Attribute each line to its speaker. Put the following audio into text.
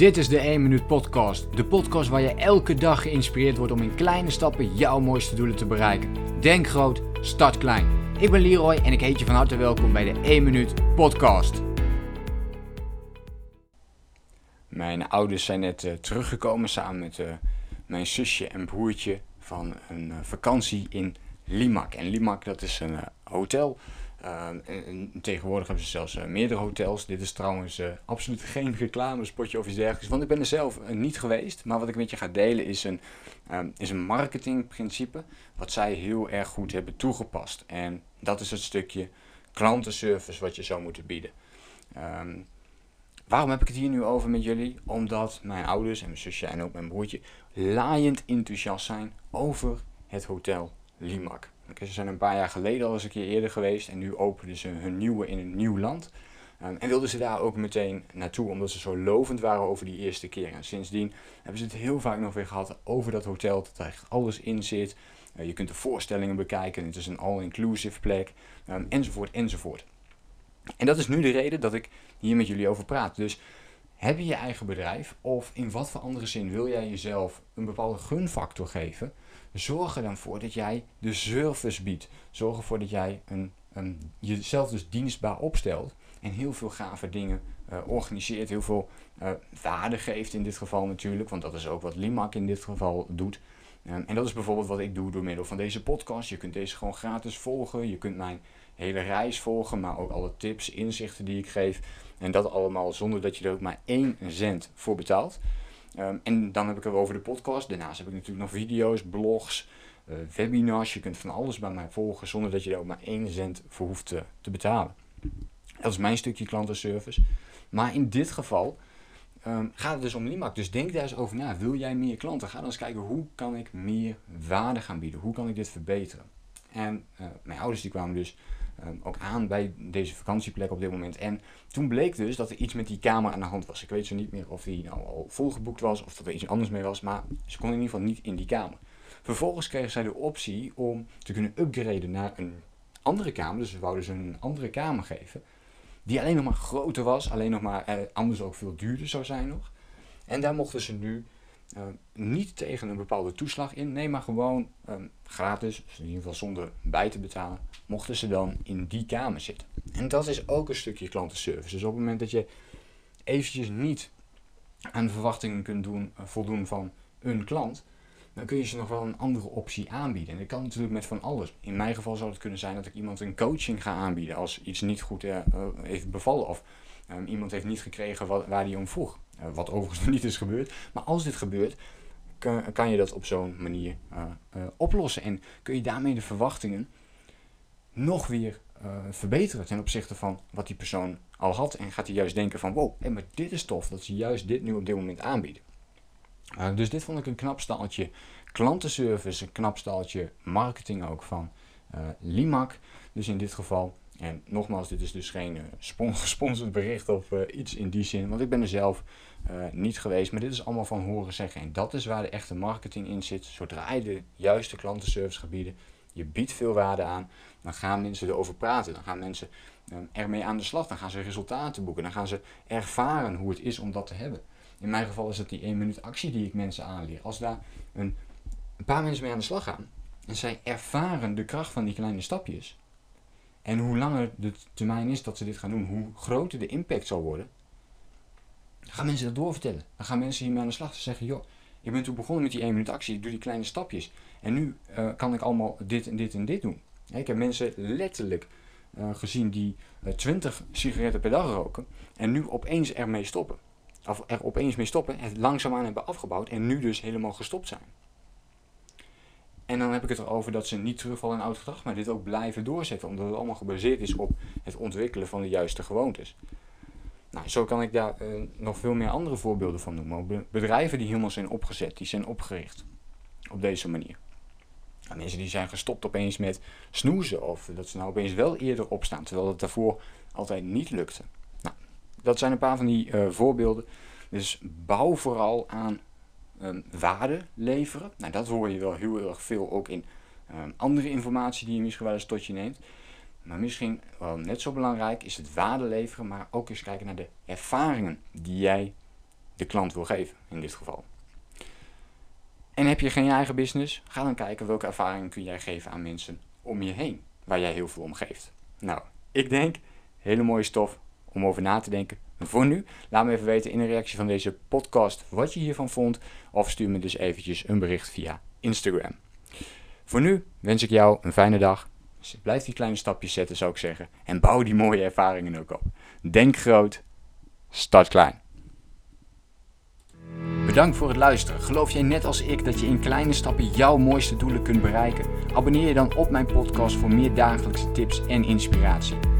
Speaker 1: Dit is de 1 Minuut Podcast. De podcast waar je elke dag geïnspireerd wordt om in kleine stappen jouw mooiste doelen te bereiken. Denk groot, start klein. Ik ben Leroy en ik heet je van harte welkom bij de 1 Minuut Podcast. Mijn ouders zijn net uh, teruggekomen samen met uh, mijn zusje en broertje van een uh, vakantie in Limac. En Limac dat is een hotel Ehm, en, tegenwoordig hebben ze zelfs uh, meerdere hotels. Dit is trouwens uh, absoluut geen reclamespotje of iets dergelijks. Want ik ben er zelf uh, niet geweest. Maar wat ik met je ga delen is een, um, is een marketingprincipe. Wat zij heel erg goed hebben toegepast. En dat is het stukje klantenservice wat je zou moeten bieden. Um, waarom heb ik het hier nu over met jullie? Omdat mijn ouders en mijn zusje en ook mijn broertje laaiend enthousiast zijn over het hotel Limac. Ze zijn een paar jaar geleden al eens een keer eerder geweest en nu openen ze hun nieuwe in een nieuw land. Um, en wilden ze daar ook meteen naartoe, omdat ze zo lovend waren over die eerste keer. En sindsdien hebben ze het heel vaak nog weer gehad over dat hotel, dat er echt alles in zit. Uh, je kunt de voorstellingen bekijken, het is een all-inclusive plek, um, enzovoort, enzovoort. En dat is nu de reden dat ik hier met jullie over praat. Dus heb je je eigen bedrijf of in wat voor andere zin wil jij jezelf een bepaalde gunfactor geven? Zorg er dan voor dat jij de service biedt. Zorg ervoor dat jij een, een, jezelf dus dienstbaar opstelt en heel veel gave dingen uh, organiseert, heel veel uh, waarde geeft in dit geval natuurlijk, want dat is ook wat Limac in dit geval doet. En dat is bijvoorbeeld wat ik doe door middel van deze podcast. Je kunt deze gewoon gratis volgen. Je kunt mijn hele reis volgen, maar ook alle tips, inzichten die ik geef. En dat allemaal zonder dat je er ook maar één cent voor betaalt. Um, en dan heb ik het over de podcast. Daarnaast heb ik natuurlijk nog video's, blogs, uh, webinars. Je kunt van alles bij mij volgen zonder dat je er ook maar één cent voor hoeft te, te betalen. Dat is mijn stukje klantenservice. Maar in dit geval um, gaat het dus om Limac. Dus denk daar eens over na. Wil jij meer klanten? Ga dan eens kijken hoe kan ik meer waarde gaan bieden? Hoe kan ik dit verbeteren? En uh, mijn ouders die kwamen dus um, ook aan bij deze vakantieplek op dit moment. En toen bleek dus dat er iets met die kamer aan de hand was. Ik weet zo niet meer of die nou al volgeboekt was of dat er iets anders mee was, maar ze kon in ieder geval niet in die kamer. Vervolgens kregen zij de optie om te kunnen upgraden naar een andere kamer. Dus ze wouden ze een andere kamer geven. Die alleen nog maar groter was, alleen nog maar eh, anders ook veel duurder zou zijn nog. En daar mochten ze nu uh, niet tegen een bepaalde toeslag in, nee, maar gewoon um, gratis, dus in ieder geval zonder bij te betalen, mochten ze dan in die kamer zitten. En dat is ook een stukje klantenservice. Dus op het moment dat je eventjes niet aan de verwachtingen kunt doen, uh, voldoen van een klant, dan kun je ze nog wel een andere optie aanbieden. En dat kan natuurlijk met van alles. In mijn geval zou het kunnen zijn dat ik iemand een coaching ga aanbieden als iets niet goed uh, heeft bevallen of um, iemand heeft niet gekregen wat, waar hij om vroeg. Uh, wat overigens nog niet is gebeurd. Maar als dit gebeurt, kan, kan je dat op zo'n manier oplossen. En kun je daarmee de verwachtingen nog weer verbeteren ten opzichte van wat die persoon al had. En gaat hij juist denken van wow, hey, maar dit is tof dat ze juist dit nu op dit moment aanbieden. Dus dit vond ik een knap staaltje klantenservice, een knap staaltje marketing ook van Limac. Dus in dit geval en nogmaals, dit is dus geen uh, gesponsord bericht of uh, iets in die zin, want ik ben er zelf uh, niet geweest. Maar dit is allemaal van horen zeggen. En dat is waar de echte marketing in zit. Zodra je de juiste klantenservice gebieden, je biedt veel waarde aan, dan gaan mensen erover praten. Dan gaan mensen ermee aan de slag. Dan gaan ze resultaten boeken. Dan gaan ze ervaren hoe het is om dat te hebben. In mijn geval is het die 1 minuut actie die ik mensen aanleer. Als daar een, een paar mensen mee aan de slag gaan en zij ervaren de kracht van die kleine stapjes en hoe langer de termijn is dat ze dit gaan doen, hoe groter de impact zal worden. Dan gaan mensen dat doorvertellen. Dan gaan mensen hiermee aan de slag. Ze zeggen, joh, ik ben toen begonnen met die 1 minuut actie, ik doe die kleine stapjes. En nu uh, kan ik allemaal dit en dit en dit doen. Ik heb mensen letterlijk uh, gezien die uh, 20 sigaretten per dag roken en nu opeens ermee stoppen. Of er opeens mee stoppen, het langzaamaan hebben afgebouwd en nu dus helemaal gestopt zijn. En dan heb ik het erover dat ze niet terugvallen in oud gedrag, maar dit ook blijven doorzetten, omdat het allemaal gebaseerd is op het ontwikkelen van de juiste gewoontes. Nou, zo kan ik daar uh, nog veel meer andere voorbeelden van noemen. Bedrijven die helemaal zijn opgezet, die zijn opgericht op deze manier. Nou, mensen die zijn gestopt opeens met snoezen of dat ze nou opeens wel eerder opstaan, terwijl het daarvoor altijd niet lukte. Dat zijn een paar van die uh, voorbeelden. Dus bouw vooral aan um, waarde leveren. Nou, dat hoor je wel heel erg veel ook in um, andere informatie die je misschien wel eens tot je neemt. Maar misschien wel net zo belangrijk is het waarde leveren, maar ook eens kijken naar de ervaringen die jij de klant wil geven in dit geval. En heb je geen eigen business? Ga dan kijken welke ervaringen kun jij geven aan mensen om je heen, waar jij heel veel om geeft. Nou, ik denk, hele mooie stof om over na te denken. Voor nu, laat me even weten in de reactie van deze podcast wat je hiervan vond. Of stuur me dus eventjes een bericht via Instagram. Voor nu wens ik jou een fijne dag. Blijf die kleine stapjes zetten, zou ik zeggen. En bouw die mooie ervaringen ook op. Denk groot, start klein. Bedankt voor het luisteren. Geloof jij net als ik dat je in kleine stappen jouw mooiste doelen kunt bereiken? Abonneer je dan op mijn podcast voor meer dagelijkse tips en inspiratie.